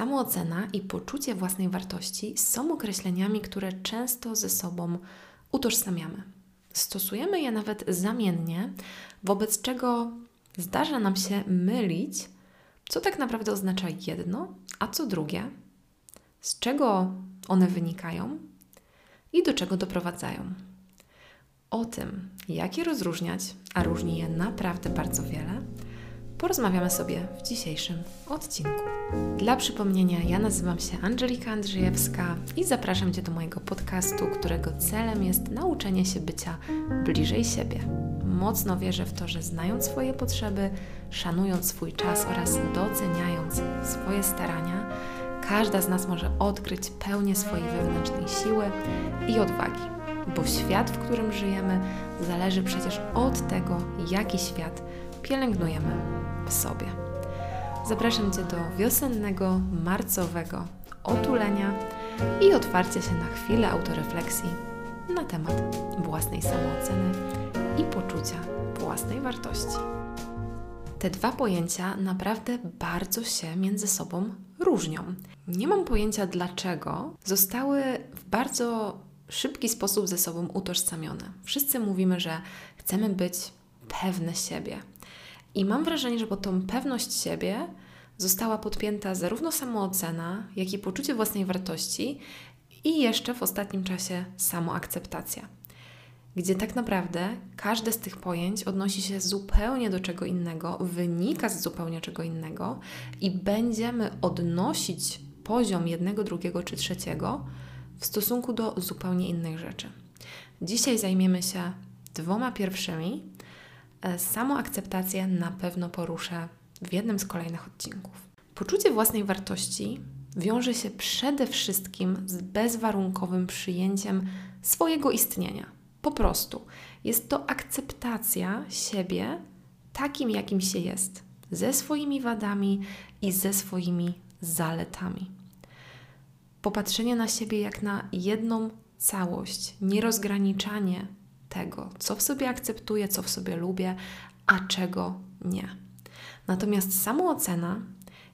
Samoocena i poczucie własnej wartości są określeniami, które często ze sobą utożsamiamy. Stosujemy je nawet zamiennie, wobec czego zdarza nam się mylić, co tak naprawdę oznacza jedno, a co drugie, z czego one wynikają i do czego doprowadzają. O tym, jak je rozróżniać, a różni je naprawdę bardzo wiele, porozmawiamy sobie w dzisiejszym odcinku. Dla przypomnienia, ja nazywam się Angelika Andrzejewska i zapraszam Cię do mojego podcastu, którego celem jest nauczenie się bycia bliżej siebie. Mocno wierzę w to, że znając swoje potrzeby, szanując swój czas oraz doceniając swoje starania, każda z nas może odkryć pełnię swojej wewnętrznej siły i odwagi, bo świat, w którym żyjemy, zależy przecież od tego, jaki świat pielęgnujemy w sobie. Zapraszam Cię do wiosennego, marcowego otulenia i otwarcia się na chwilę autorefleksji na temat własnej samooceny i poczucia własnej wartości. Te dwa pojęcia naprawdę bardzo się między sobą różnią. Nie mam pojęcia dlaczego zostały w bardzo szybki sposób ze sobą utożsamione. Wszyscy mówimy, że chcemy być pewne siebie. I mam wrażenie, że pod tą pewność siebie została podpięta zarówno samoocena, jak i poczucie własnej wartości i jeszcze w ostatnim czasie samoakceptacja gdzie tak naprawdę każde z tych pojęć odnosi się zupełnie do czego innego, wynika z zupełnie czego innego i będziemy odnosić poziom jednego, drugiego czy trzeciego w stosunku do zupełnie innych rzeczy. Dzisiaj zajmiemy się dwoma pierwszymi. E, samoakceptację na pewno poruszę w jednym z kolejnych odcinków. Poczucie własnej wartości wiąże się przede wszystkim z bezwarunkowym przyjęciem swojego istnienia po prostu jest to akceptacja siebie takim, jakim się jest, ze swoimi wadami i ze swoimi zaletami. Popatrzenie na siebie jak na jedną całość, nierozgraniczanie tego, co w sobie akceptuję, co w sobie lubię, a czego nie. Natomiast samoocena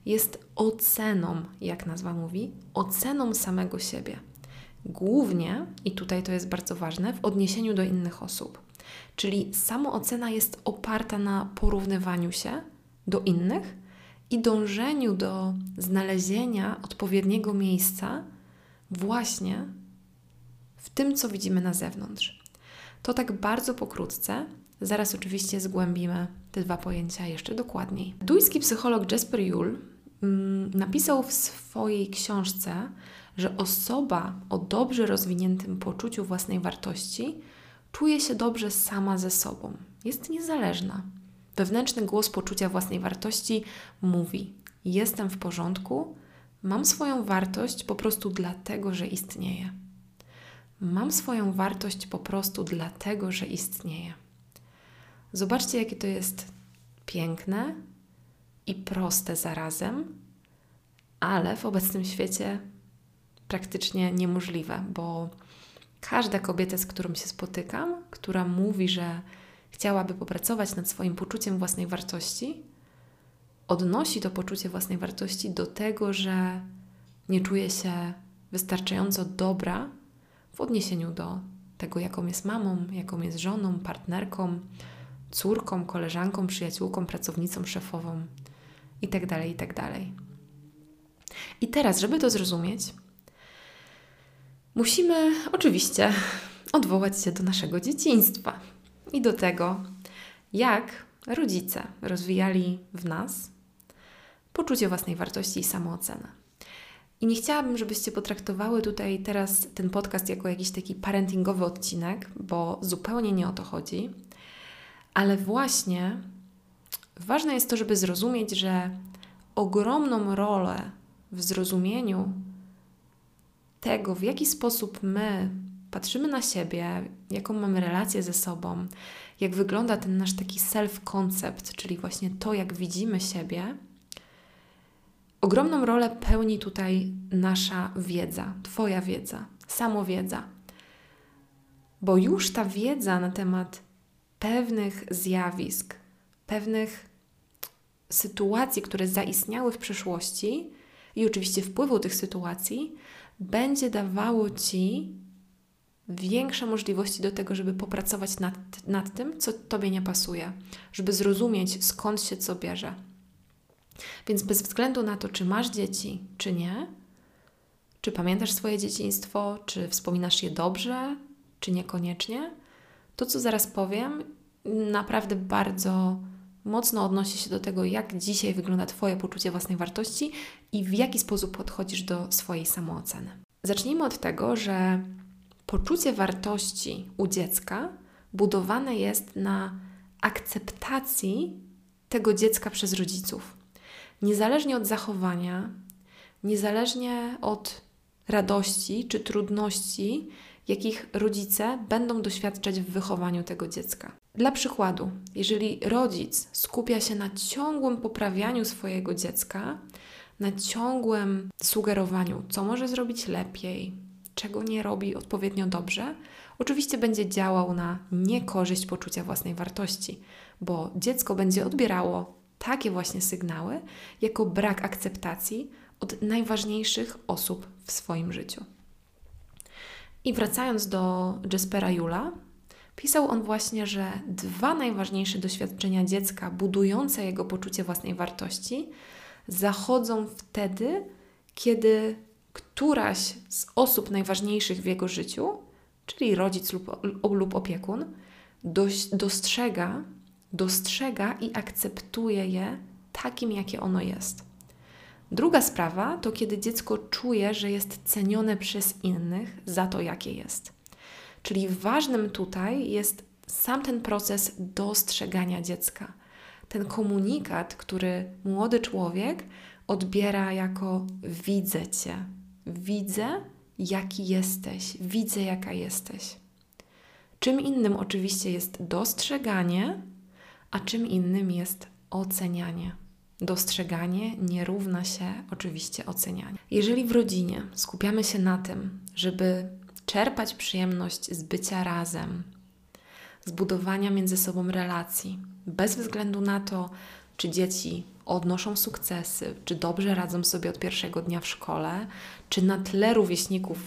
jest oceną, jak nazwa mówi, oceną samego siebie głównie, i tutaj to jest bardzo ważne, w odniesieniu do innych osób. Czyli samoocena jest oparta na porównywaniu się do innych i dążeniu do znalezienia odpowiedniego miejsca właśnie w tym, co widzimy na zewnątrz. To tak bardzo pokrótce. Zaraz oczywiście zgłębimy te dwa pojęcia jeszcze dokładniej. Duński psycholog Jasper Juhl mm, napisał w swojej książce że osoba o dobrze rozwiniętym poczuciu własnej wartości czuje się dobrze sama ze sobą, jest niezależna. Wewnętrzny głos poczucia własnej wartości mówi: Jestem w porządku, mam swoją wartość po prostu dlatego, że istnieję. Mam swoją wartość po prostu dlatego, że istnieję. Zobaczcie, jakie to jest piękne i proste zarazem, ale w obecnym świecie praktycznie niemożliwe, bo każda kobieta, z którą się spotykam, która mówi, że chciałaby popracować nad swoim poczuciem własnej wartości, odnosi to poczucie własnej wartości do tego, że nie czuje się wystarczająco dobra w odniesieniu do tego, jaką jest mamą, jaką jest żoną, partnerką, córką, koleżanką, przyjaciółką, pracownicą, szefową itd. Tak itd. Tak I teraz, żeby to zrozumieć, musimy oczywiście odwołać się do naszego dzieciństwa i do tego, jak rodzice rozwijali w nas poczucie własnej wartości i samoocenę. I nie chciałabym, żebyście potraktowały tutaj teraz ten podcast jako jakiś taki parentingowy odcinek, bo zupełnie nie o to chodzi. Ale właśnie ważne jest to, żeby zrozumieć, że ogromną rolę w zrozumieniu tego, w jaki sposób my patrzymy na siebie, jaką mamy relację ze sobą, jak wygląda ten nasz taki self-concept, czyli właśnie to, jak widzimy siebie, ogromną rolę pełni tutaj nasza wiedza, Twoja wiedza, samowiedza. Bo już ta wiedza na temat pewnych zjawisk, pewnych sytuacji, które zaistniały w przeszłości, i oczywiście wpływu tych sytuacji będzie dawało Ci większe możliwości do tego, żeby popracować nad, nad tym, co Tobie nie pasuje, żeby zrozumieć, skąd się co bierze. Więc bez względu na to, czy masz dzieci, czy nie, czy pamiętasz swoje dzieciństwo, czy wspominasz je dobrze, czy niekoniecznie, to co zaraz powiem, naprawdę bardzo mocno odnosi się do tego, jak dzisiaj wygląda Twoje poczucie własnej wartości i w jaki sposób podchodzisz do swojej samooceny. Zacznijmy od tego, że poczucie wartości u dziecka budowane jest na akceptacji tego dziecka przez rodziców. Niezależnie od zachowania, niezależnie od radości czy trudności, jakich rodzice będą doświadczać w wychowaniu tego dziecka. Dla przykładu, jeżeli rodzic skupia się na ciągłym poprawianiu swojego dziecka, na ciągłym sugerowaniu, co może zrobić lepiej, czego nie robi odpowiednio dobrze, oczywiście będzie działał na niekorzyść poczucia własnej wartości, bo dziecko będzie odbierało takie właśnie sygnały jako brak akceptacji od najważniejszych osób w swoim życiu. I wracając do Jaspera Jula, pisał on właśnie, że dwa najważniejsze doświadczenia dziecka budujące jego poczucie własnej wartości zachodzą wtedy, kiedy któraś z osób najważniejszych w jego życiu, czyli rodzic lub, lub opiekun, dostrzega, dostrzega i akceptuje je takim, jakie ono jest. Druga sprawa to kiedy dziecko czuje, że jest cenione przez innych za to, jakie jest. Czyli ważnym tutaj jest sam ten proces dostrzegania dziecka. Ten komunikat, który młody człowiek odbiera jako widzę cię, widzę, jaki jesteś, widzę, jaka jesteś. Czym innym oczywiście jest dostrzeganie, a czym innym jest ocenianie. Dostrzeganie nie równa się oczywiście ocenianiu. Jeżeli w rodzinie skupiamy się na tym, żeby czerpać przyjemność z bycia razem, z budowania między sobą relacji, bez względu na to, czy dzieci odnoszą sukcesy, czy dobrze radzą sobie od pierwszego dnia w szkole, czy na tle rówieśników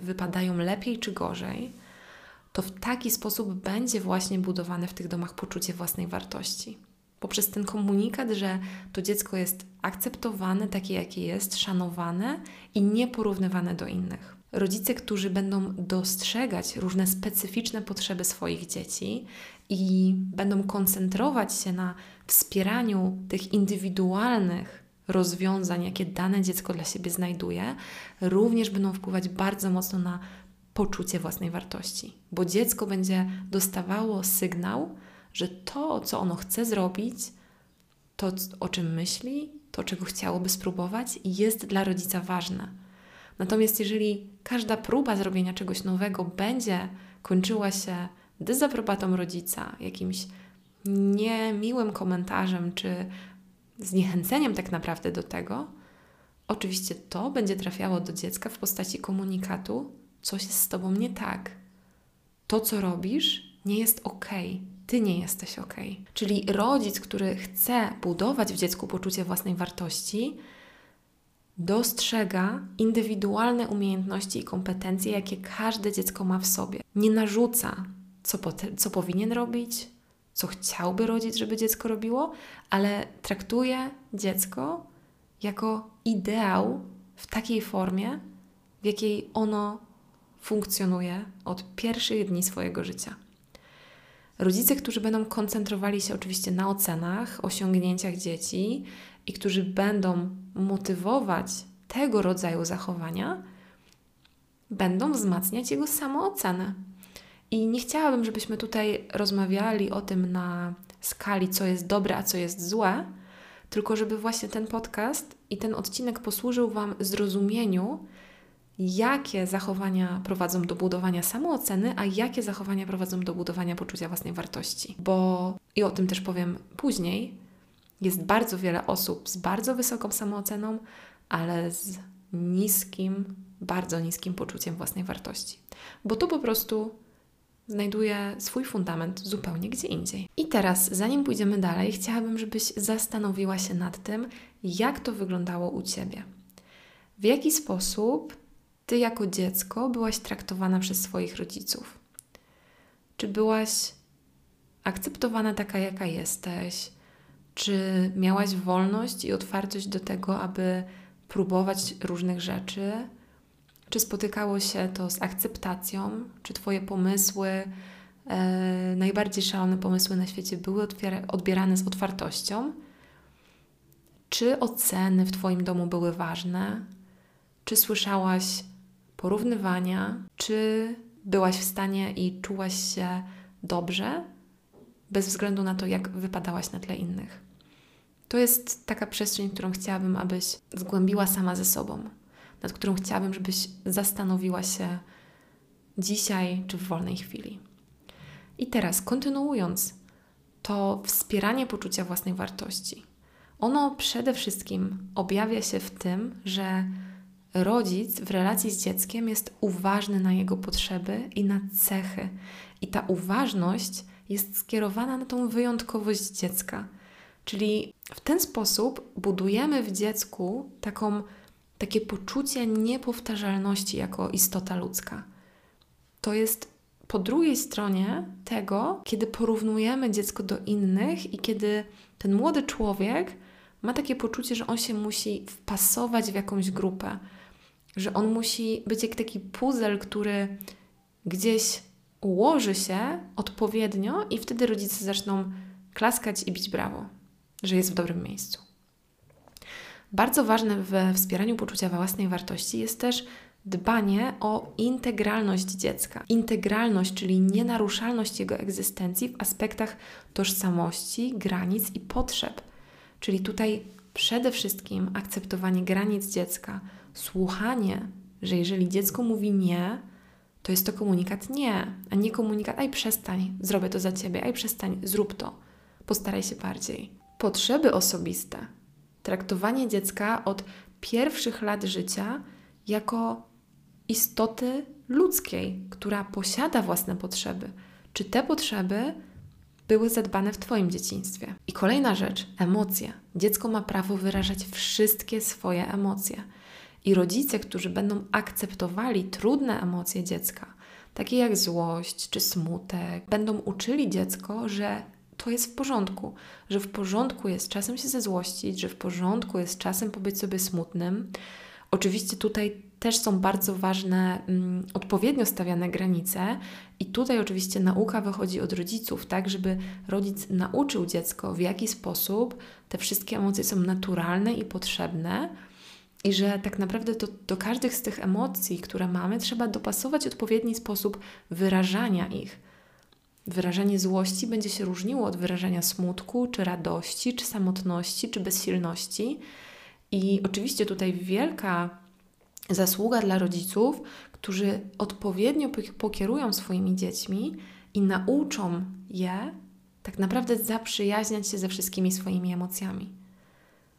wypadają lepiej czy gorzej, to w taki sposób będzie właśnie budowane w tych domach poczucie własnej wartości poprzez ten komunikat, że to dziecko jest akceptowane takie, jakie jest, szanowane i nieporównywane do innych. Rodzice, którzy będą dostrzegać różne specyficzne potrzeby swoich dzieci i będą koncentrować się na wspieraniu tych indywidualnych rozwiązań, jakie dane dziecko dla siebie znajduje, również będą wpływać bardzo mocno na poczucie własnej wartości, bo dziecko będzie dostawało sygnał, że to, co ono chce zrobić, to, o czym myśli, to, czego chciałoby spróbować, jest dla rodzica ważne. Natomiast jeżeli każda próba zrobienia czegoś nowego będzie kończyła się dezaprobatą rodzica, jakimś niemiłym komentarzem czy zniechęceniem tak naprawdę do tego, oczywiście to będzie trafiało do dziecka w postaci komunikatu: coś jest z tobą nie tak. To, co robisz, nie jest ok ty nie jesteś ok. Czyli rodzic, który chce budować w dziecku poczucie własnej wartości, dostrzega indywidualne umiejętności i kompetencje, jakie każde dziecko ma w sobie. Nie narzuca, co, co powinien robić, co chciałby rodzic, żeby dziecko robiło, ale traktuje dziecko jako ideał w takiej formie, w jakiej ono funkcjonuje od pierwszych dni swojego życia. Rodzice, którzy będą koncentrowali się oczywiście na ocenach, osiągnięciach dzieci i którzy będą motywować tego rodzaju zachowania, będą wzmacniać jego samoocenę. I nie chciałabym, żebyśmy tutaj rozmawiali o tym na skali, co jest dobre, a co jest złe, tylko żeby właśnie ten podcast i ten odcinek posłużył Wam zrozumieniu, jakie zachowania prowadzą do budowania samooceny, a jakie zachowania prowadzą do budowania poczucia własnej wartości. Bo, i o tym też powiem później, jest bardzo wiele osób z bardzo wysoką samooceną, ale z niskim, bardzo niskim poczuciem własnej wartości. Bo to po prostu znajduje swój fundament zupełnie gdzie indziej. I teraz, zanim pójdziemy dalej, chciałabym, żebyś zastanowiła się nad tym, jak to wyglądało u Ciebie. W jaki sposób ty jako dziecko byłaś traktowana przez swoich rodziców? Czy byłaś akceptowana taka, jaka jesteś? Czy miałaś wolność i otwartość do tego, aby próbować różnych rzeczy? Czy spotykało się to z akceptacją? Czy Twoje pomysły, e, najbardziej szalone pomysły na świecie, były odbierane z otwartością? Czy oceny w Twoim domu były ważne? Czy słyszałaś porównywania? Czy byłaś w stanie i czułaś się dobrze, bez względu na to, jak wypadałaś na tle innych? To jest taka przestrzeń, którą chciałabym, abyś zgłębiła sama ze sobą, nad którą chciałabym, żebyś zastanowiła się dzisiaj czy w wolnej chwili. I teraz, kontynuując, to wspieranie poczucia własnej wartości. Ono przede wszystkim objawia się w tym, że rodzic w relacji z dzieckiem jest uważny na jego potrzeby i na cechy. I ta uważność jest skierowana na tą wyjątkowość dziecka. Czyli w ten sposób budujemy w dziecku taką, takie poczucie niepowtarzalności jako istota ludzka. To jest po drugiej stronie tego, kiedy porównujemy dziecko do innych i kiedy ten młody człowiek ma takie poczucie, że on się musi wpasować w jakąś grupę, że on musi być jak taki puzzle, który gdzieś ułoży się odpowiednio i wtedy rodzice zaczną klaskać i bić brawo, że jest w dobrym miejscu. Bardzo ważne we wspieraniu poczucia własnej wartości jest też dbanie o integralność dziecka. Integralność, czyli nienaruszalność jego egzystencji w aspektach tożsamości, granic i potrzeb. Czyli tutaj przede wszystkim akceptowanie granic dziecka, słuchanie, że jeżeli dziecko mówi nie, to jest to komunikat nie, a nie komunikat aj przestań, zrobię to za ciebie, aj przestań, zrób to, postaraj się bardziej. Potrzeby osobiste. Traktowanie dziecka od pierwszych lat życia jako istoty ludzkiej, która posiada własne potrzeby. Czy te potrzeby były zadbane w Twoim dzieciństwie? I kolejna rzecz emocje. Dziecko ma prawo wyrażać wszystkie swoje emocje. I rodzice, którzy będą akceptowali trudne emocje dziecka, takie jak złość czy smutek, będą uczyli dziecko, że to jest w porządku, że w porządku jest czasem się zezłościć, że w porządku jest czasem pobyć sobie smutnym. Oczywiście tutaj też są bardzo ważne mm, odpowiednio stawiane granice, i tutaj oczywiście nauka wychodzi od rodziców, tak, żeby rodzic nauczył dziecko, w jaki sposób te wszystkie emocje są naturalne i potrzebne, i że tak naprawdę do, do każdych z tych emocji, które mamy, trzeba dopasować odpowiedni sposób wyrażania ich. Wyrażanie złości będzie się różniło od wyrażania smutku, czy radości, czy samotności, czy bezsilności. I oczywiście tutaj wielka zasługa dla rodziców, którzy odpowiednio pokierują swoimi dziećmi i nauczą je tak naprawdę zaprzyjaźniać się ze wszystkimi swoimi emocjami.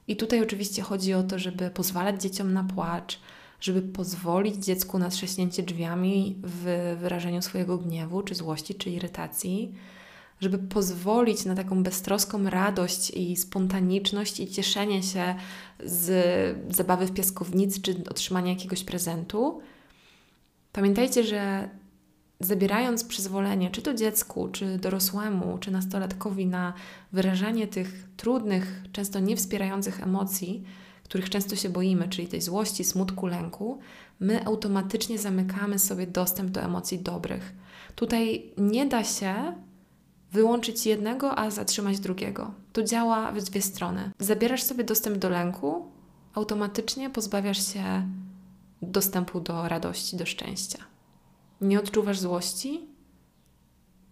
I tutaj oczywiście chodzi o to, żeby pozwalać dzieciom na płacz, żeby pozwolić dziecku na trzaśnięcie drzwiami w wyrażeniu swojego gniewu, czy złości, czy irytacji, żeby pozwolić na taką beztroską radość i spontaniczność i cieszenie się z zabawy w piaskownicy, czy otrzymania jakiegoś prezentu. Pamiętajcie, że zabierając przyzwolenie, czy to dziecku, czy dorosłemu, czy nastolatkowi na wyrażanie tych trudnych, często niewspierających emocji, których często się boimy, czyli tej złości, smutku, lęku, my automatycznie zamykamy sobie dostęp do emocji dobrych. Tutaj nie da się wyłączyć jednego, a zatrzymać drugiego. To działa w dwie strony. Zabierasz sobie dostęp do lęku, automatycznie pozbawiasz się dostępu do radości, do szczęścia nie odczuwasz złości,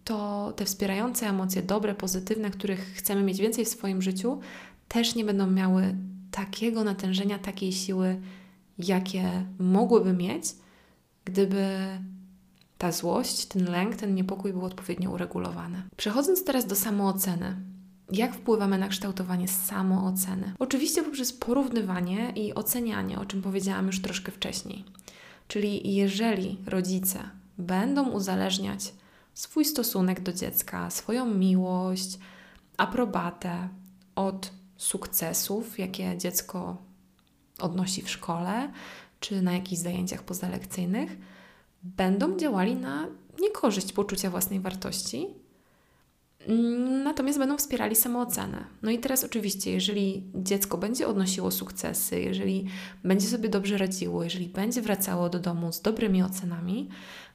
to te wspierające emocje, dobre, pozytywne, których chcemy mieć więcej w swoim życiu, też nie będą miały takiego natężenia, takiej siły, jakie mogłyby mieć, gdyby ta złość, ten lęk, ten niepokój był odpowiednio uregulowany. Przechodząc teraz do samooceny. Jak wpływamy na kształtowanie samooceny? Oczywiście poprzez porównywanie i ocenianie, o czym powiedziałam już troszkę wcześniej. Czyli jeżeli rodzice będą uzależniać swój stosunek do dziecka, swoją miłość, aprobatę od sukcesów, jakie dziecko odnosi w szkole czy na jakichś zajęciach pozalekcyjnych, będą działali na niekorzyść poczucia własnej wartości, natomiast będą wspierali samoocenę. No i teraz oczywiście, jeżeli dziecko będzie odnosiło sukcesy, jeżeli będzie sobie dobrze radziło, jeżeli będzie wracało do domu z dobrymi ocenami,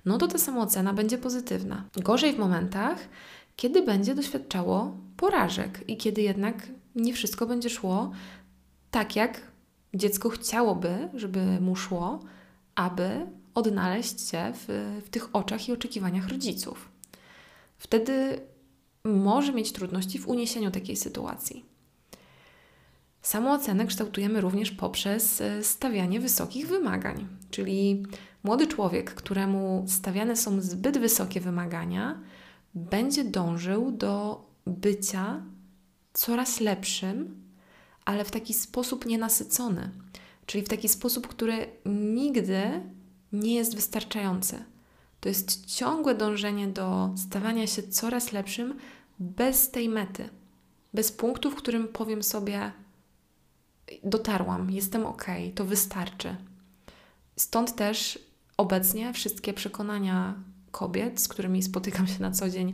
no to ta samoocena będzie pozytywna. Gorzej w momentach, kiedy będzie doświadczało porażek i kiedy jednak nie wszystko będzie szło tak, jak dziecko chciałoby, żeby mu szło, aby odnaleźć się w, w tych oczach i oczekiwaniach rodziców. Wtedy może mieć trudności w uniesieniu takiej sytuacji. Samoocenę kształtujemy również poprzez e, stawianie wysokich wymagań, czyli młody człowiek, któremu stawiane są zbyt wysokie wymagania, będzie dążył do bycia coraz lepszym, ale w taki sposób nienasycony, czyli w taki sposób, który nigdy nie jest wystarczający. To jest ciągłe dążenie do stawania się coraz lepszym bez tej mety, bez punktu, w którym powiem sobie: dotarłam, jestem ok, to wystarczy. Stąd też obecnie wszystkie przekonania kobiet, z którymi spotykam się na co dzień,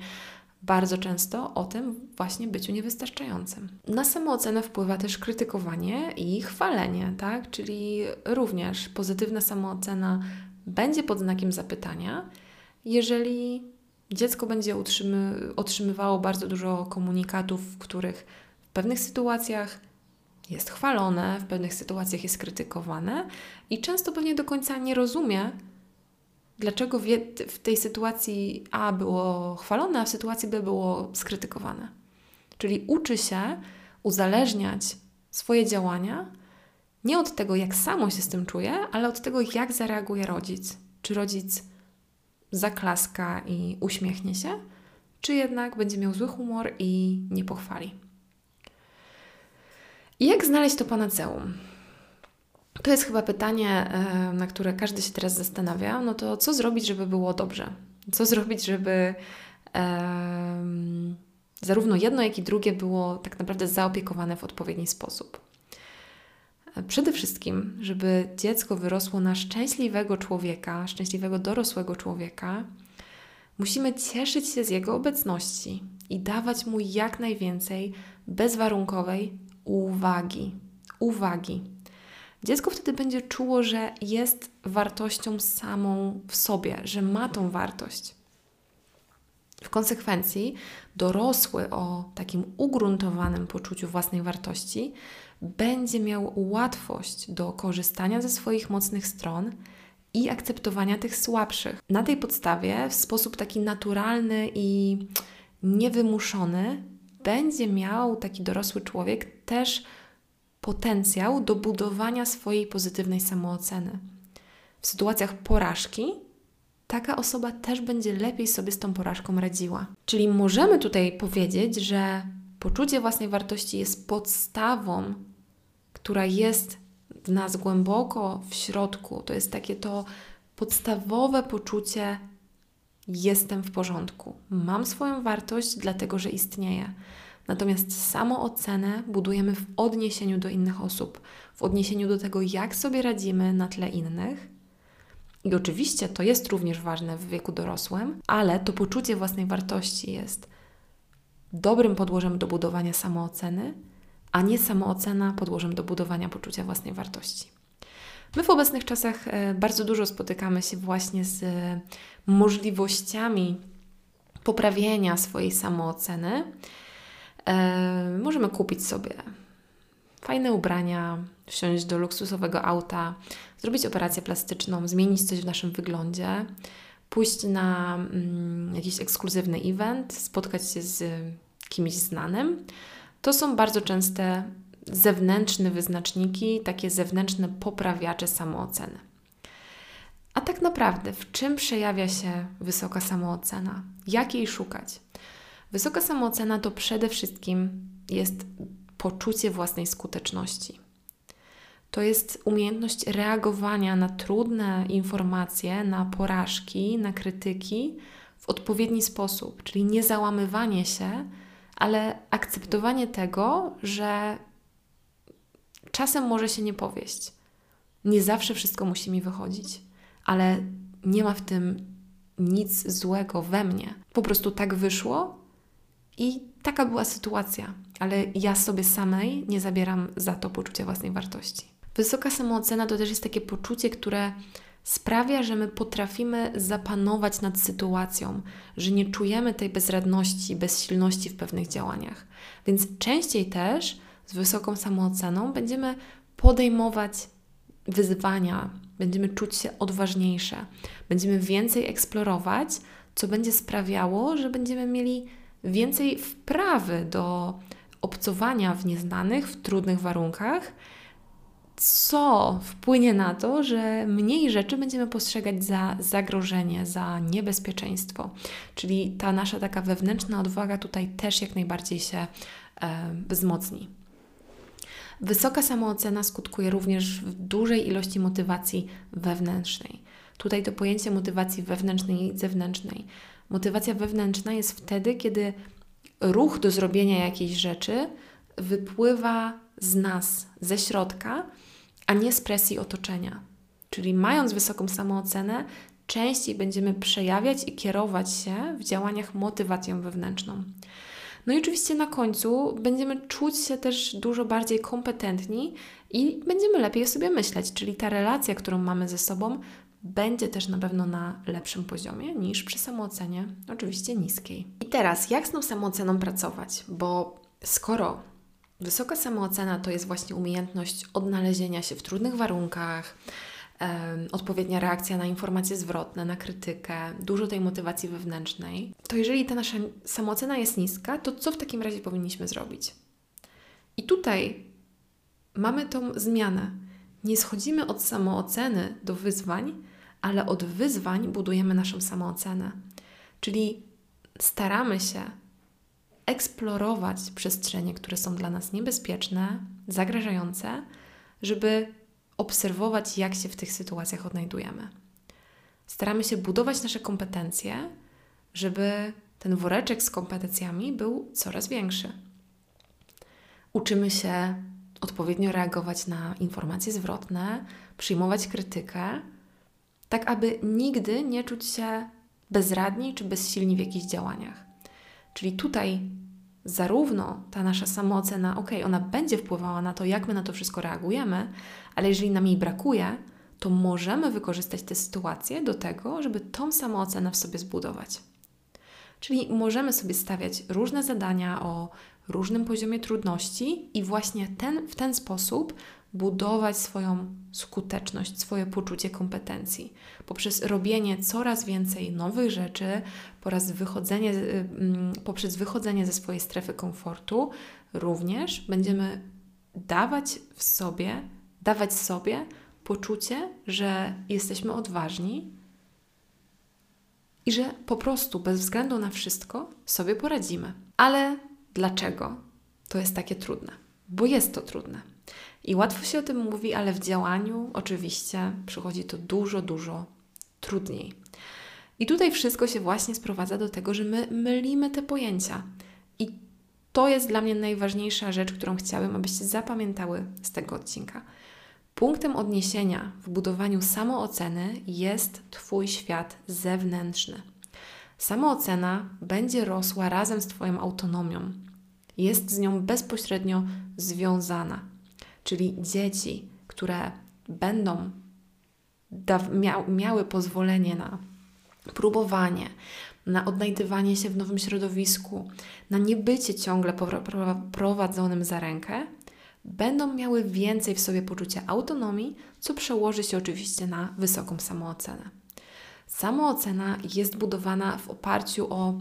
bardzo często o tym właśnie byciu niewystarczającym. Na samoocenę wpływa też krytykowanie i chwalenie, tak? Czyli również pozytywna samoocena będzie pod znakiem zapytania, jeżeli dziecko będzie utrzymy, otrzymywało bardzo dużo komunikatów, w których w pewnych sytuacjach jest chwalone, w pewnych sytuacjach jest krytykowane i często pewnie do końca nie rozumie, dlaczego w tej sytuacji A było chwalone, a w sytuacji B było skrytykowane. Czyli uczy się uzależniać swoje działania nie od tego, jak samo się z tym czuje, ale od tego, jak zareaguje rodzic. Czy rodzic zaklaska i uśmiechnie się, czy jednak będzie miał zły humor i nie pochwali. Jak znaleźć to panaceum? To jest chyba pytanie, e, na które każdy się teraz zastanawia. No to co zrobić, żeby było dobrze? Co zrobić, żeby um, zarówno jedno, jak i drugie było tak naprawdę zaopiekowane w odpowiedni sposób? Przede wszystkim, żeby dziecko wyrosło na szczęśliwego człowieka, szczęśliwego dorosłego człowieka, musimy cieszyć się z jego obecności i dawać mu jak najwięcej bezwarunkowej uwagi. Uwagi. Dziecko wtedy będzie czuło, że jest wartością samą w sobie, że ma tą wartość. W konsekwencji dorosły o takim ugruntowanym poczuciu własnej wartości będzie miał łatwość do korzystania ze swoich mocnych stron i akceptowania tych słabszych. Na tej podstawie, w sposób taki naturalny i niewymuszony, będzie miał taki dorosły człowiek też potencjał do budowania swojej pozytywnej samooceny. W sytuacjach porażki taka osoba też będzie lepiej sobie z tą porażką radziła. Czyli możemy tutaj powiedzieć, że poczucie własnej wartości jest podstawą, która jest w nas głęboko w środku. To jest takie to podstawowe poczucie: jestem w porządku, mam swoją wartość, dlatego że istnieję. Natomiast samoocenę budujemy w odniesieniu do innych osób, w odniesieniu do tego, jak sobie radzimy na tle innych. I oczywiście to jest również ważne w wieku dorosłym, ale to poczucie własnej wartości jest dobrym podłożem do budowania samooceny, a nie samoocena podłożem do budowania poczucia własnej wartości. My w obecnych czasach e, bardzo dużo spotykamy się właśnie z możliwościami poprawienia swojej samooceny E, możemy kupić sobie fajne ubrania, wsiąść do luksusowego auta, zrobić operację plastyczną, zmienić coś w naszym wyglądzie, pójść na mm, jakiś ekskluzywny event, spotkać się z kimś znanym. To są bardzo częste zewnętrzne wyznaczniki, takie zewnętrzne poprawiacze samooceny. A tak naprawdę, w czym przejawia się wysoka samoocena? Jak jej szukać? Wysoka samoocena to przede wszystkim jest poczucie własnej skuteczności. To jest umiejętność reagowania na trudne informacje, na porażki, na krytyki w odpowiedni sposób, czyli nie załamywanie się, ale akceptowanie tego, że czasem może się nie powieść, Nie zawsze wszystko musi mi wychodzić, ale nie ma w tym nic złego we mnie. Po prostu tak wyszło i taka była sytuacja, ale ja sobie samej nie zabieram za to poczucia własnej wartości. Wysoka samoocena to też jest takie poczucie, które sprawia, że my potrafimy zapanować nad sytuacją, że nie czujemy tej bezradności, bezsilności w pewnych działaniach. Więc częściej też z wysoką samooceną będziemy podejmować wyzwania, będziemy czuć się odważniejsze, będziemy więcej eksplorować, co będzie sprawiało, że będziemy mieli więcej wprawy do obcowania w nieznanych, w trudnych warunkach, co wpłynie na to, że mniej rzeczy będziemy postrzegać za zagrożenie, za niebezpieczeństwo. Czyli ta nasza taka wewnętrzna odwaga tutaj też jak najbardziej się e, wzmocni. Wysoka samoocena skutkuje również w dużej ilości motywacji wewnętrznej. Tutaj to pojęcie motywacji wewnętrznej i zewnętrznej. Motywacja wewnętrzna jest wtedy, kiedy ruch do zrobienia jakiejś rzeczy wypływa z nas, ze środka, a nie z presji otoczenia. Czyli mając wysoką samoocenę, częściej będziemy przejawiać i kierować się w działaniach motywacją wewnętrzną. No i oczywiście na końcu będziemy czuć się też dużo bardziej kompetentni i będziemy lepiej o sobie myśleć, czyli ta relacja, którą mamy ze sobą, będzie też na pewno na lepszym poziomie niż przy samoocenie, oczywiście niskiej. I teraz, jak z tą samooceną pracować? Bo skoro wysoka samoocena to jest właśnie umiejętność odnalezienia się w trudnych warunkach, odpowiednia reakcja na informacje zwrotne, na krytykę, dużo tej motywacji wewnętrznej, to jeżeli ta nasza samoocena jest niska, to co w takim razie powinniśmy zrobić? I tutaj mamy tą zmianę. Nie schodzimy od samooceny do wyzwań, ale od wyzwań budujemy naszą samoocenę. Czyli staramy się eksplorować przestrzenie, które są dla nas niebezpieczne, zagrażające, żeby obserwować, jak się w tych sytuacjach odnajdujemy. Staramy się budować nasze kompetencje, żeby ten woreczek z kompetencjami był coraz większy. Uczymy się odpowiednio reagować na informacje zwrotne, przyjmować krytykę, tak aby nigdy nie czuć się bezradni czy bezsilni w jakichś działaniach. Czyli tutaj zarówno ta nasza samoocena, ok, ona będzie wpływała na to, jak my na to wszystko reagujemy, ale jeżeli nam jej brakuje, to możemy wykorzystać tę sytuację do tego, żeby tą samoocenę w sobie zbudować. Czyli możemy sobie stawiać różne zadania o różnym poziomie trudności i właśnie ten, w ten sposób budować swoją skuteczność, swoje poczucie kompetencji poprzez robienie coraz więcej nowych rzeczy, poprzez wychodzenie, mm, poprzez wychodzenie ze swojej strefy komfortu, również będziemy dawać w sobie, dawać sobie poczucie, że jesteśmy odważni i że po prostu bez względu na wszystko sobie poradzimy. Ale dlaczego to jest takie trudne? Bo jest to trudne. I łatwo się o tym mówi, ale w działaniu oczywiście przychodzi to dużo, dużo trudniej. I tutaj wszystko się właśnie sprowadza do tego, że my mylimy te pojęcia. I to jest dla mnie najważniejsza rzecz, którą chciałabym, abyście zapamiętały z tego odcinka. Punktem odniesienia w budowaniu samooceny jest Twój świat zewnętrzny. Samoocena będzie rosła razem z Twoją autonomią. Jest z nią bezpośrednio związana. Czyli dzieci, które będą miały pozwolenie na próbowanie, na odnajdywanie się w nowym środowisku, na niebycie ciągle prowadzonym za rękę, będą miały więcej w sobie poczucia autonomii, co przełoży się oczywiście na wysoką samoocenę. Samoocena jest budowana w oparciu o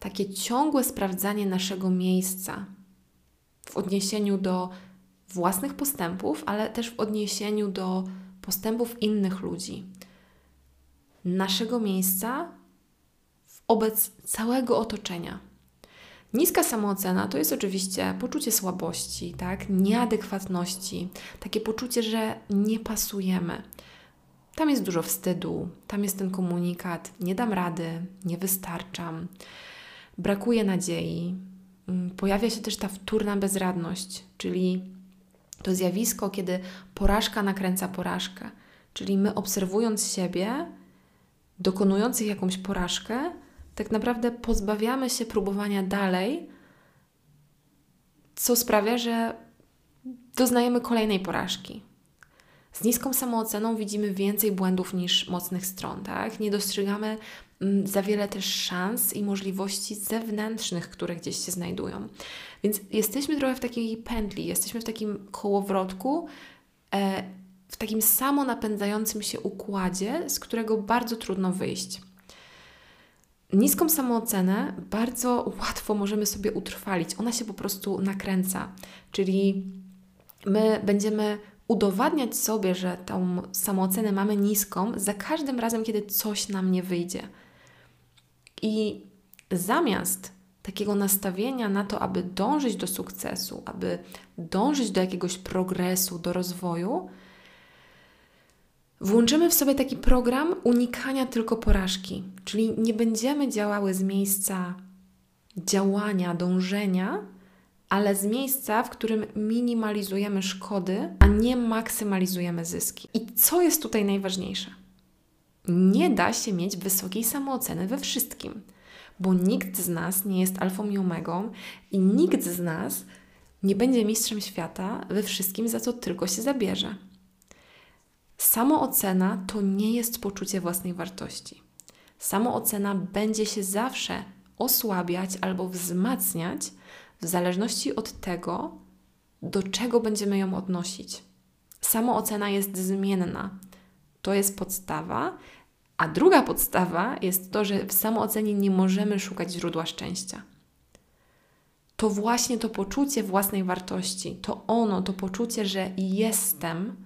takie ciągłe sprawdzanie naszego miejsca w odniesieniu do własnych postępów, ale też w odniesieniu do postępów innych ludzi. Naszego miejsca wobec całego otoczenia. Niska samoocena to jest oczywiście poczucie słabości, tak? nieadekwatności, takie poczucie, że nie pasujemy. Tam jest dużo wstydu, tam jest ten komunikat: nie dam rady, nie wystarczam, brakuje nadziei. Mm, pojawia się też ta wtórna bezradność, czyli To zjawisko, kiedy porażka nakręca porażkę. Czyli my obserwując siebie, dokonujących jakąś porażkę, tak naprawdę pozbawiamy się próbowania dalej, co sprawia, że doznajemy kolejnej porażki. Z niską samooceną widzimy więcej błędów niż mocnych stron, tak? Nie dostrzegamy za wiele też szans i możliwości zewnętrznych, które gdzieś się znajdują. Więc jesteśmy trochę w takiej pętli, jesteśmy w takim kołowrotku, e, w takim samo napędzającym się układzie, z którego bardzo trudno wyjść. Niską samoocenę bardzo łatwo możemy sobie utrwalić. Ona się po prostu nakręca, czyli my będziemy udowadniać sobie, że tą samoocenę mamy niską za każdym razem, kiedy coś nam nie wyjdzie. I zamiast takiego nastawienia na to, aby dążyć do sukcesu, aby dążyć do jakiegoś progresu, do rozwoju, włączymy w sobie taki program unikania tylko porażki. Czyli nie będziemy działały z miejsca działania, dążenia, ale z miejsca, w którym minimalizujemy szkody, a nie maksymalizujemy zyski. I co jest tutaj najważniejsze? Nie da się mieć wysokiej samooceny we wszystkim, bo nikt z nas nie jest alfą i omegą i nikt z nas nie będzie mistrzem świata we wszystkim, za co tylko się zabierze. Samoocena to nie jest poczucie własnej wartości. Samoocena będzie się zawsze osłabiać albo wzmacniać w zależności od tego, do czego będziemy ją odnosić. Samoocena jest zmienna. To jest podstawa. A druga podstawa jest to, że w samoocenie nie możemy szukać źródła szczęścia. To właśnie to poczucie własnej wartości, to ono, to poczucie, że jestem,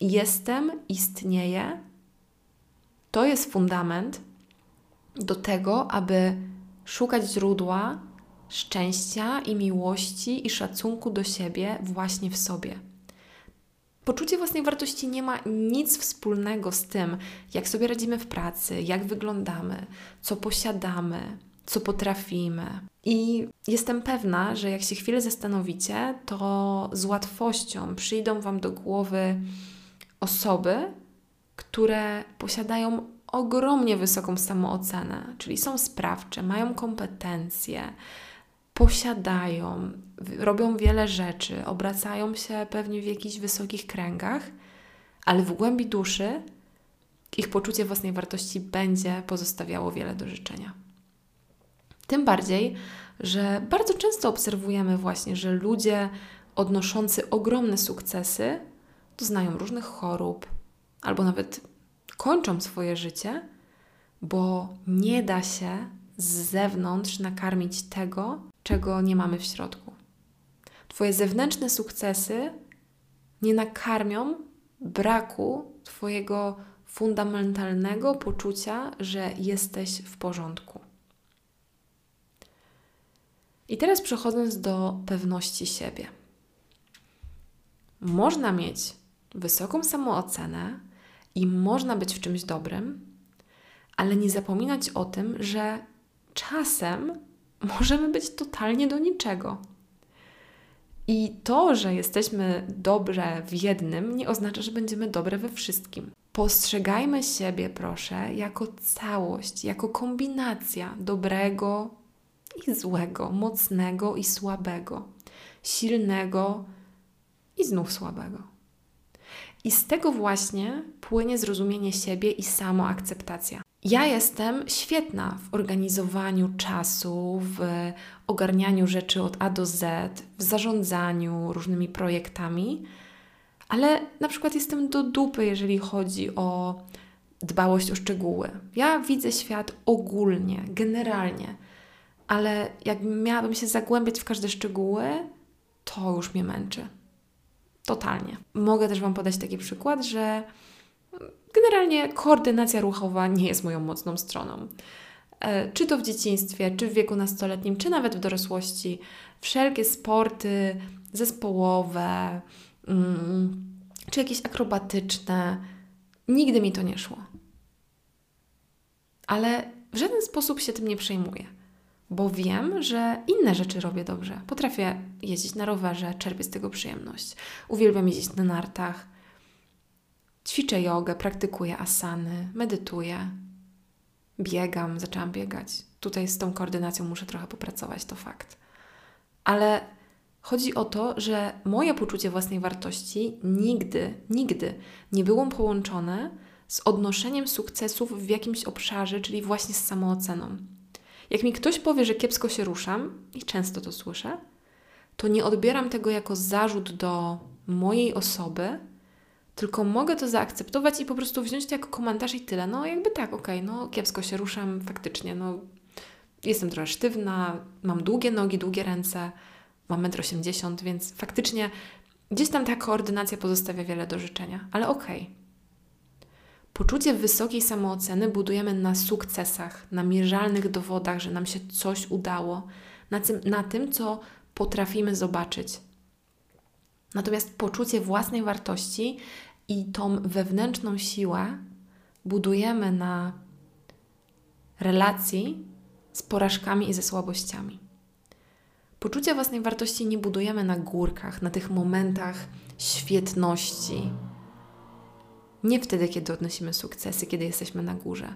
jestem, istnieję, to jest fundament do tego, aby szukać źródła szczęścia i miłości i szacunku do siebie właśnie w sobie. Poczucie własnej wartości nie ma nic wspólnego z tym, jak sobie radzimy w pracy, jak wyglądamy, co posiadamy, co potrafimy. I jestem pewna, że jak się chwilę zastanowicie, to z łatwością przyjdą Wam do głowy osoby, które posiadają ogromnie wysoką samoocenę, czyli są sprawcze, mają kompetencje, posiadają, robią wiele rzeczy, obracają się pewnie w jakichś wysokich kręgach, ale w głębi duszy ich poczucie własnej wartości będzie pozostawiało wiele do życzenia. Tym bardziej, że bardzo często obserwujemy właśnie, że ludzie odnoszący ogromne sukcesy doznają różnych chorób albo nawet kończą swoje życie, bo nie da się z zewnątrz nakarmić tego, czego nie mamy w środku. Twoje zewnętrzne sukcesy nie nakarmią braku Twojego fundamentalnego poczucia, że jesteś w porządku. I teraz przechodząc do pewności siebie. Można mieć wysoką samoocenę i można być w czymś dobrym, ale nie zapominać o tym, że czasem możemy być totalnie do niczego. I to, że jesteśmy dobre w jednym, nie oznacza, że będziemy dobre we wszystkim. Postrzegajmy siebie, proszę, jako całość, jako kombinacja dobrego i złego, mocnego i słabego, silnego i znów słabego. I z tego właśnie płynie zrozumienie siebie i samoakceptacja. Ja jestem świetna w organizowaniu czasu, w ogarnianiu rzeczy od A do Z, w zarządzaniu różnymi projektami, ale na przykład jestem do dupy, jeżeli chodzi o dbałość o szczegóły. Ja widzę świat ogólnie, generalnie, ale jak miałabym się zagłębiać w każde szczegóły, to już mnie męczy. Totalnie. Mogę też Wam podać taki przykład, że generalnie koordynacja ruchowa nie jest moją mocną stroną. E, czy to w dzieciństwie, czy w wieku nastoletnim, czy nawet w dorosłości, wszelkie sporty zespołowe, mm, czy jakieś akrobatyczne, nigdy mi to nie szło. Ale w żaden sposób się tym nie przejmuję, bo wiem, że inne rzeczy robię dobrze. Potrafię jeździć na rowerze, czerpię z tego przyjemność. Uwielbiam jeździć na nartach. Ćwiczę jogę, praktykuję asany, medytuję, biegam, zaczęłam biegać. Tutaj z tą koordynacją muszę trochę popracować, to fakt. Ale chodzi o to, że moje poczucie własnej wartości nigdy, nigdy nie było połączone z odnoszeniem sukcesów w jakimś obszarze, czyli właśnie z samooceną. Jak mi ktoś powie, że kiepsko się ruszam, i często to słyszę, to nie odbieram tego jako zarzut do mojej osoby, tylko mogę to zaakceptować i po prostu wziąć to jako komentarz i tyle. No jakby tak, okej, okay, no kiepsko się ruszam, faktycznie, no jestem trochę sztywna, mam długie nogi, długie ręce, mam 1,80 m, więc faktycznie gdzieś tam ta koordynacja pozostawia wiele do życzenia, ale okej. Okay. Poczucie wysokiej samooceny budujemy na sukcesach, na mierzalnych dowodach, że nam się coś udało, na tym, na tym co potrafimy zobaczyć. Natomiast poczucie własnej wartości i tą wewnętrzną siłę budujemy na relacji z porażkami i ze słabościami. Poczucie własnej wartości nie budujemy na górkach, na tych momentach świetności. Nie wtedy, kiedy odnosimy sukcesy, kiedy jesteśmy na górze,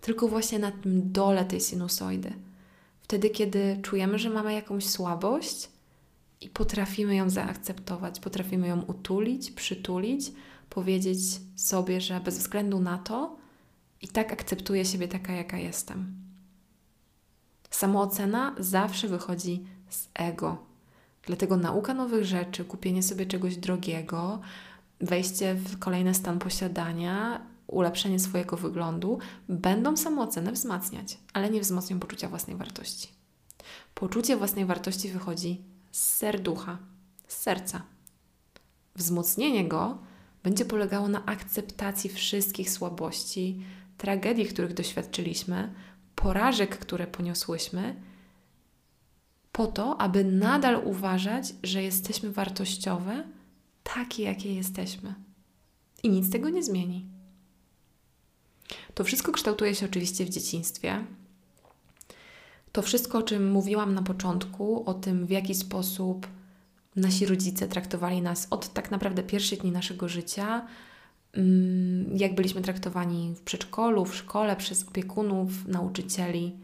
tylko właśnie na tym dole tej sinusoidy. Wtedy, kiedy czujemy, że mamy jakąś słabość i potrafimy ją zaakceptować, potrafimy ją utulić, przytulić, powiedzieć sobie, że bez względu na to i tak akceptuję siebie taka, jaka jestem. Samoocena zawsze wychodzi z ego. Dlatego nauka nowych rzeczy, kupienie sobie czegoś drogiego, wejście w kolejny stan posiadania, ulepszenie swojego wyglądu będą samoocenę wzmacniać, ale nie wzmocnią poczucia własnej wartości. Poczucie własnej wartości wychodzi z serducha, z serca. Wzmocnienie go będzie polegało na akceptacji wszystkich słabości, tragedii, których doświadczyliśmy, porażek, które poniosłyśmy, po to, aby nadal uważać, że jesteśmy wartościowe, takie, jakie jesteśmy. I nic tego nie zmieni. To wszystko kształtuje się oczywiście w dzieciństwie. To wszystko, o czym mówiłam na początku, o tym, w jaki sposób nasi rodzice traktowali nas od tak naprawdę pierwszych dni naszego życia, mm, jak byliśmy traktowani w przedszkolu, w szkole, przez opiekunów, nauczycieli.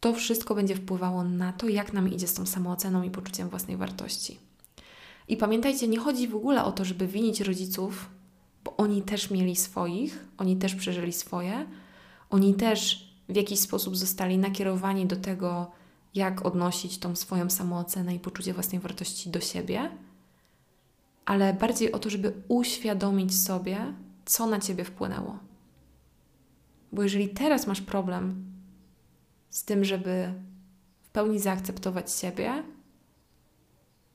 To wszystko będzie wpływało na to, jak nam idzie z tą samooceną i poczuciem własnej wartości. I pamiętajcie, nie chodzi w ogóle o to, żeby winić rodziców, bo oni też mieli swoich, oni też przeżyli swoje, oni też w jakiś sposób zostali nakierowani do tego, jak odnosić tą swoją samoocenę i poczucie własnej wartości do siebie, ale bardziej o to, żeby uświadomić sobie, co na ciebie wpłynęło. Bo jeżeli teraz masz problem z tym, żeby w pełni zaakceptować siebie,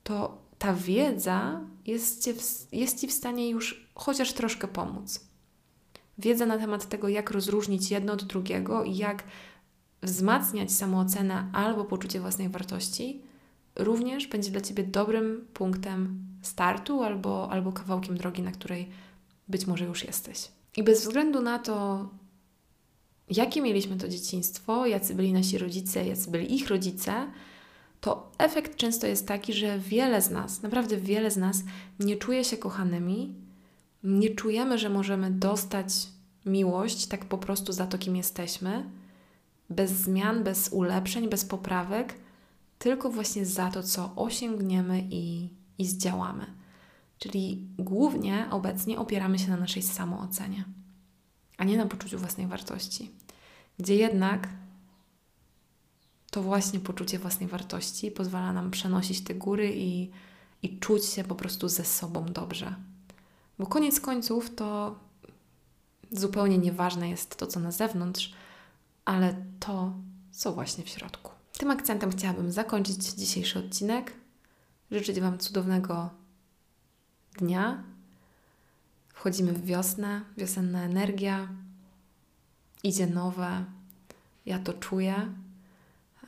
to ta wiedza jest ci, w, jest ci w stanie już chociaż troszkę pomóc. Wiedza na temat tego, jak rozróżnić jedno od drugiego i jak wzmacniać samoocenę albo poczucie własnej wartości, również będzie dla Ciebie dobrym punktem startu albo, albo kawałkiem drogi, na której być może już jesteś. I bez względu na to, jakie mieliśmy to dzieciństwo, jacy byli nasi rodzice, jacy byli ich rodzice, to efekt często jest taki, że wiele z nas, naprawdę wiele z nas nie czuje się kochanymi, nie czujemy, że możemy dostać miłość tak po prostu za to, kim jesteśmy, bez zmian, bez ulepszeń, bez poprawek, tylko właśnie za to, co osiągniemy i, i zdziałamy. Czyli głównie obecnie opieramy się na naszej samoocenie, a nie na poczuciu własnej wartości, gdzie jednak to właśnie poczucie własnej wartości pozwala nam przenosić te góry i, i czuć się po prostu ze sobą dobrze. Bo koniec końców to zupełnie nieważne jest to, co na zewnątrz, ale to, co właśnie w środku. Tym akcentem chciałabym zakończyć dzisiejszy odcinek. Życzyć Wam cudownego dnia. Wchodzimy w wiosnę, wiosenna energia, idzie nowe. Ja to czuję.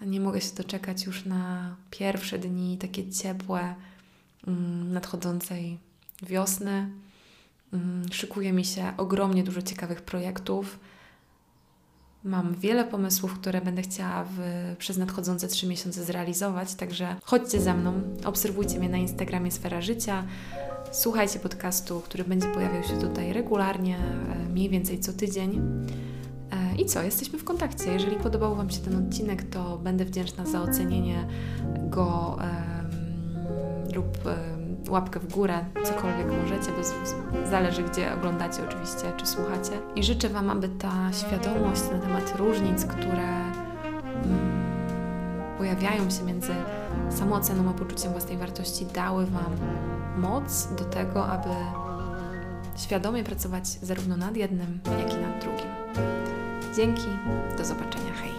Nie mogę się doczekać już na pierwsze dni, takie ciepłe, mm, nadchodzącej wiosny. Mm, szykuje mi się ogromnie dużo ciekawych projektów. Mam wiele pomysłów, które będę chciała w, przez nadchodzące trzy miesiące zrealizować, także chodźcie za mną, obserwujcie mnie na Instagramie Sfera Życia, słuchajcie podcastu, który będzie pojawiał się tutaj regularnie, e, mniej więcej co tydzień. E, I co, jesteśmy w kontakcie. Jeżeli podobał Wam się ten odcinek, to będę wdzięczna za ocenienie go lub łapkę w górę, cokolwiek możecie, bo zależy gdzie oglądacie oczywiście, czy słuchacie. I życzę Wam, aby ta świadomość na temat różnic, które um, pojawiają się między samooceną a poczuciem własnej wartości, dały Wam moc do tego, aby świadomie pracować zarówno nad jednym, jak i nad drugim. Dzięki, do zobaczenia, hej!